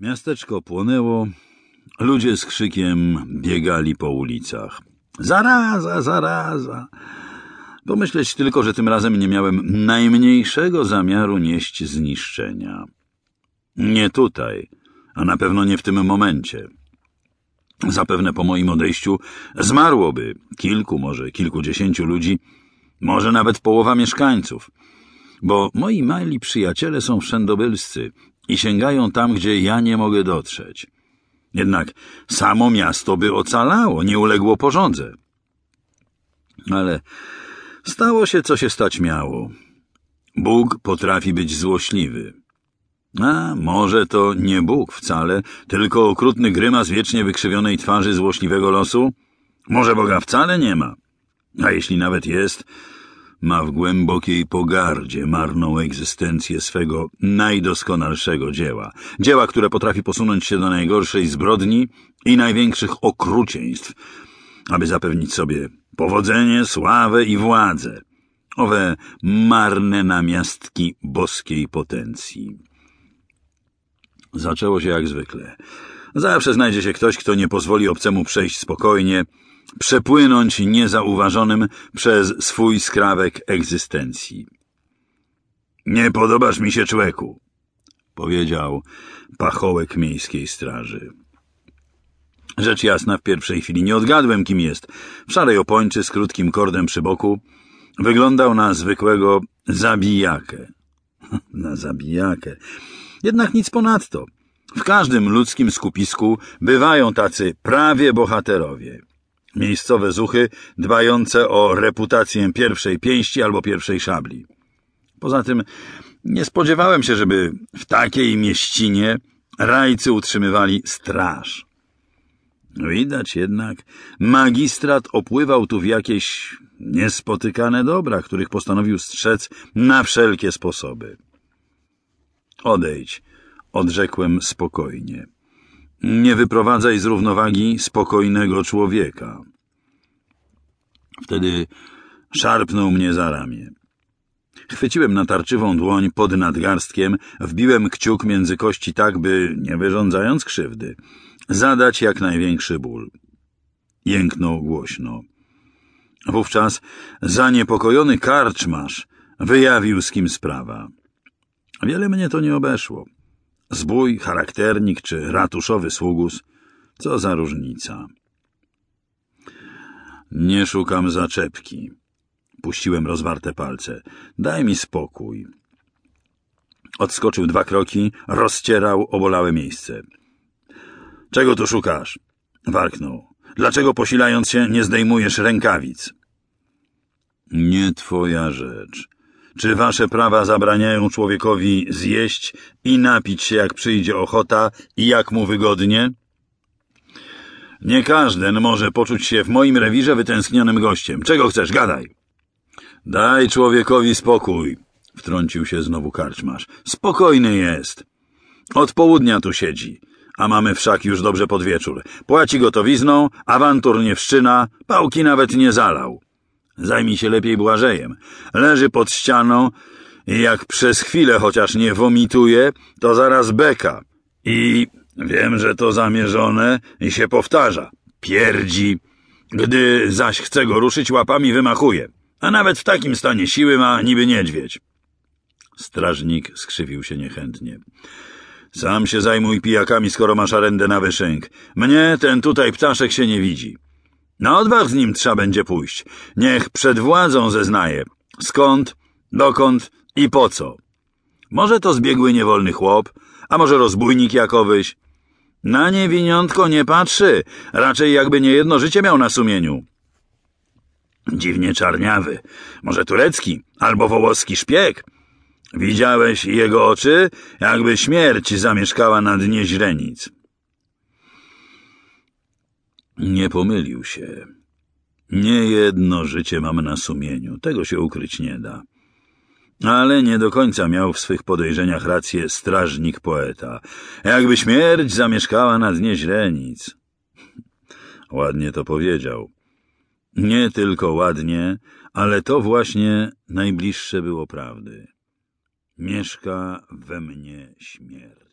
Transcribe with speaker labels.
Speaker 1: Miasteczko płonęło, ludzie z krzykiem biegali po ulicach. Zaraza, zaraza! Pomyśleć tylko, że tym razem nie miałem najmniejszego zamiaru nieść zniszczenia. Nie tutaj, a na pewno nie w tym momencie. Zapewne po moim odejściu zmarłoby kilku, może kilkudziesięciu ludzi, może nawet połowa mieszkańców, bo moi mali przyjaciele są wszędobylscy i sięgają tam, gdzie ja nie mogę dotrzeć. Jednak samo miasto by ocalało, nie uległo porządze. Ale stało się, co się stać miało. Bóg potrafi być złośliwy. A może to nie Bóg wcale, tylko okrutny grymas wiecznie wykrzywionej twarzy złośliwego losu? Może Boga wcale nie ma. A jeśli nawet jest, ma w głębokiej pogardzie marną egzystencję swego najdoskonalszego dzieła. Dzieła, które potrafi posunąć się do najgorszej zbrodni i największych okrucieństw, aby zapewnić sobie powodzenie, sławę i władzę. Owe marne namiastki boskiej potencji. Zaczęło się jak zwykle. Zawsze znajdzie się ktoś, kto nie pozwoli obcemu przejść spokojnie, przepłynąć niezauważonym przez swój skrawek egzystencji. Nie podobasz mi się, człeku, powiedział pachołek miejskiej straży. Rzecz jasna, w pierwszej chwili nie odgadłem, kim jest. W szarej opończy z krótkim kordem przy boku wyglądał na zwykłego zabijakę. na zabijakę. Jednak nic ponadto. W każdym ludzkim skupisku bywają tacy prawie bohaterowie. Miejscowe zuchy dbające o reputację pierwszej pięści albo pierwszej szabli. Poza tym nie spodziewałem się, żeby w takiej mieścinie rajcy utrzymywali straż. Widać jednak, magistrat opływał tu w jakieś niespotykane dobra, których postanowił strzec na wszelkie sposoby. Odejdź, odrzekłem spokojnie. Nie wyprowadzaj z równowagi spokojnego człowieka. Wtedy szarpnął mnie za ramię. Chwyciłem natarczywą dłoń pod nadgarstkiem, wbiłem kciuk między kości tak, by, nie wyrządzając krzywdy, zadać jak największy ból. Jęknął głośno. Wówczas zaniepokojony karczmarz wyjawił z kim sprawa. Wiele mnie to nie obeszło. Zbój, charakternik czy ratuszowy sługus, co za różnica. Nie szukam zaczepki. Puściłem rozwarte palce. Daj mi spokój. Odskoczył dwa kroki, rozcierał obolałe miejsce. Czego tu szukasz? Warknął. Dlaczego posilając się nie zdejmujesz rękawic? Nie twoja rzecz. Czy wasze prawa zabraniają człowiekowi zjeść i napić się jak przyjdzie ochota i jak mu wygodnie? Nie każdy może poczuć się w moim rewirze wytęsknionym gościem. Czego chcesz? Gadaj. Daj człowiekowi spokój, wtrącił się znowu karczmarz. Spokojny jest. Od południa tu siedzi, a mamy wszak już dobrze pod wieczór. Płaci gotowizną, awantur nie wszczyna, pałki nawet nie zalał. Zajmij się lepiej Błażejem. Leży pod ścianą i jak przez chwilę chociaż nie womituje, to zaraz beka. I wiem, że to zamierzone i się powtarza. Pierdzi. Gdy zaś chce go ruszyć, łapami wymachuje. A nawet w takim stanie siły ma niby niedźwiedź. Strażnik skrzywił się niechętnie. Sam się zajmuj pijakami, skoro masz arendę na wyszynk. Mnie ten tutaj ptaszek się nie widzi. Na odwag z nim trzeba będzie pójść. Niech przed władzą zeznaje. Skąd, dokąd i po co. Może to zbiegły niewolny chłop, a może rozbójnik jakowyś. Na niewiniątko nie patrzy, raczej jakby nie jedno życie miał na sumieniu. Dziwnie czarniawy, może turecki albo wołoski szpieg. Widziałeś jego oczy, jakby śmierć zamieszkała na dnie źrenic. Nie pomylił się. Nie jedno życie mam na sumieniu, tego się ukryć nie da. Ale nie do końca miał w swych podejrzeniach rację strażnik poeta. Jakby śmierć zamieszkała na dnie źrenic. Ładnie to powiedział. Nie tylko ładnie, ale to właśnie najbliższe było prawdy. Mieszka we mnie śmierć.